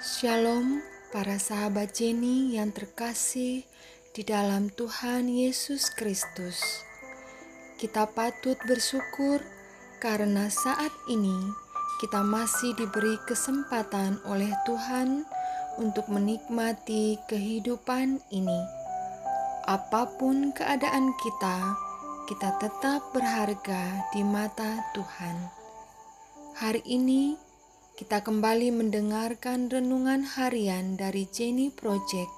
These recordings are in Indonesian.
Shalom, para sahabat Jenny yang terkasih di dalam Tuhan Yesus Kristus. Kita patut bersyukur karena saat ini kita masih diberi kesempatan oleh Tuhan untuk menikmati kehidupan ini. Apa pun keadaan kita, kita tetap berharga di mata Tuhan. Hari ini, kita kembali mendengarkan renungan harian dari Jenny Project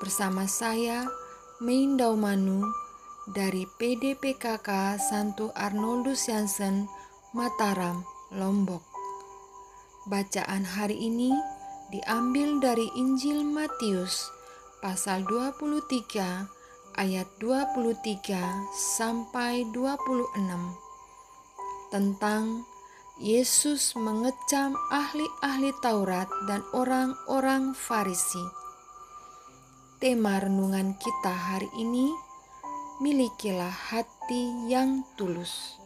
bersama saya, Main Daumanu dari PDPKK Santo Arnoldus Jansen, Mataram, Lombok. Bacaan hari ini diambil dari Injil Matius pasal 23 ayat 23 sampai 26 tentang Yesus mengecam ahli-ahli Taurat dan orang-orang Farisi. Tema renungan kita hari ini, milikilah hati yang tulus.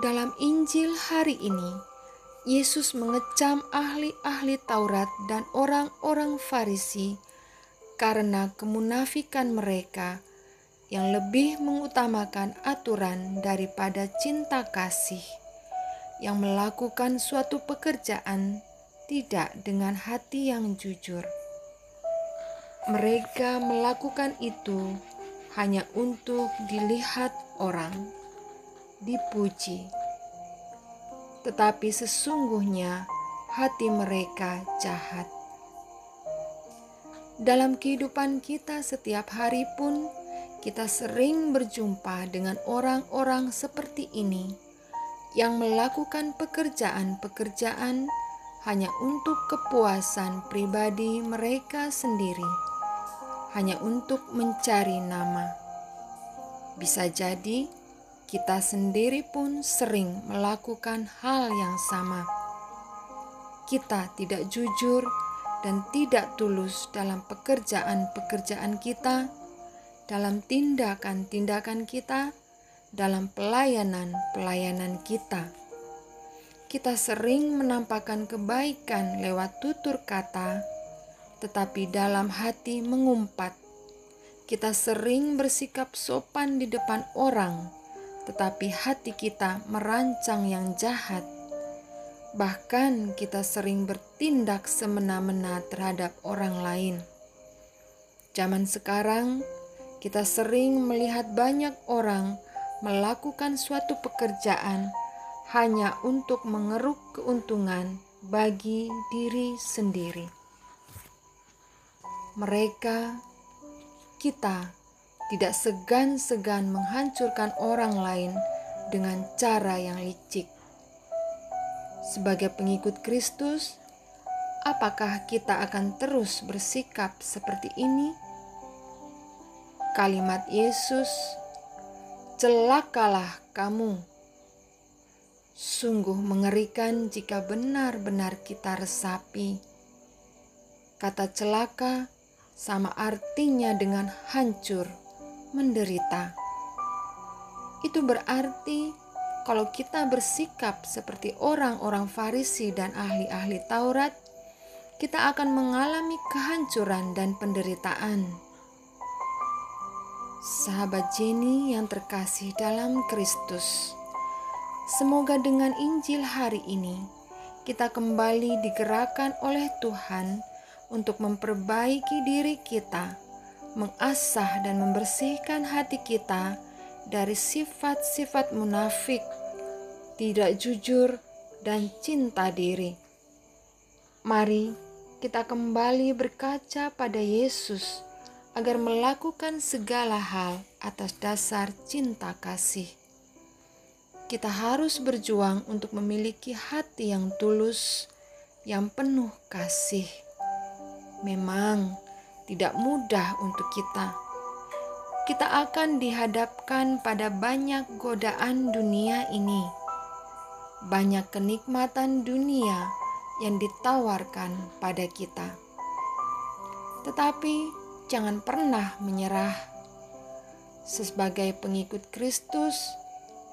Dalam Injil hari ini, Yesus mengecam ahli-ahli Taurat dan orang-orang Farisi karena kemunafikan mereka yang lebih mengutamakan aturan daripada cinta kasih yang melakukan suatu pekerjaan tidak dengan hati yang jujur. Mereka melakukan itu hanya untuk dilihat orang, dipuji, tetapi sesungguhnya hati mereka jahat. Dalam kehidupan kita setiap hari pun, kita sering berjumpa dengan orang-orang seperti ini yang melakukan pekerjaan-pekerjaan hanya untuk kepuasan pribadi mereka sendiri, hanya untuk mencari nama. Bisa jadi kita sendiri pun sering melakukan hal yang sama. Kita tidak jujur dan tidak tulus dalam pekerjaan-pekerjaan kita, dalam tindakan-tindakan kita dalam pelayanan-pelayanan kita. Kita sering menampakkan kebaikan lewat tutur kata, tetapi dalam hati mengumpat. Kita sering bersikap sopan di depan orang, tetapi hati kita merancang yang jahat. Bahkan kita sering bertindak semena-mena terhadap orang lain. Zaman sekarang, kita sering melihat banyak orang melakukan suatu pekerjaan hanya untuk mengeruk keuntungan bagi diri sendiri. Mereka, kita, tidak segan-segan menghancurkan orang lain dengan cara yang licik. Sebagai pengikut Kristus, apakah kita akan terus bersikap seperti ini? Kalimat Yesus celakalah kamu. Sungguh mengerikan jika benar-benar kita resapi. Kata celaka sama artinya dengan hancur, menderita. Itu berarti kalau kita bersikap seperti orang-orang Farisi dan ahli-ahli Taurat, kita akan mengalami kehancuran dan penderitaan sahabat Jenny yang terkasih dalam Kristus. Semoga dengan Injil hari ini kita kembali digerakkan oleh Tuhan untuk memperbaiki diri kita, mengasah dan membersihkan hati kita dari sifat-sifat munafik, tidak jujur, dan cinta diri. Mari kita kembali berkaca pada Yesus agar melakukan segala hal atas dasar cinta kasih. Kita harus berjuang untuk memiliki hati yang tulus, yang penuh kasih. Memang tidak mudah untuk kita. Kita akan dihadapkan pada banyak godaan dunia ini, banyak kenikmatan dunia yang ditawarkan pada kita. Tetapi jangan pernah menyerah. Sebagai pengikut Kristus,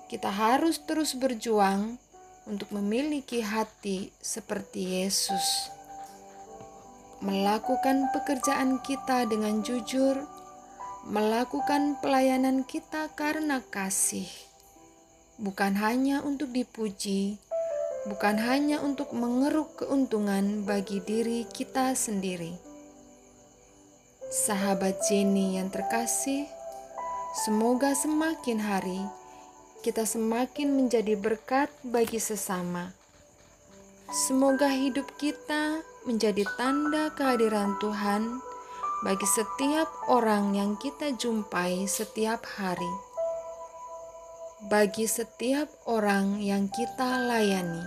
kita harus terus berjuang untuk memiliki hati seperti Yesus, melakukan pekerjaan kita dengan jujur, melakukan pelayanan kita karena kasih, bukan hanya untuk dipuji, bukan hanya untuk mengeruk keuntungan bagi diri kita sendiri. Sahabat Jenny yang terkasih, semoga semakin hari kita semakin menjadi berkat bagi sesama. Semoga hidup kita menjadi tanda kehadiran Tuhan bagi setiap orang yang kita jumpai setiap hari, bagi setiap orang yang kita layani.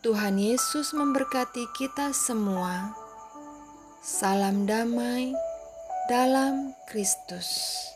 Tuhan Yesus memberkati kita semua. Salam damai dalam Kristus.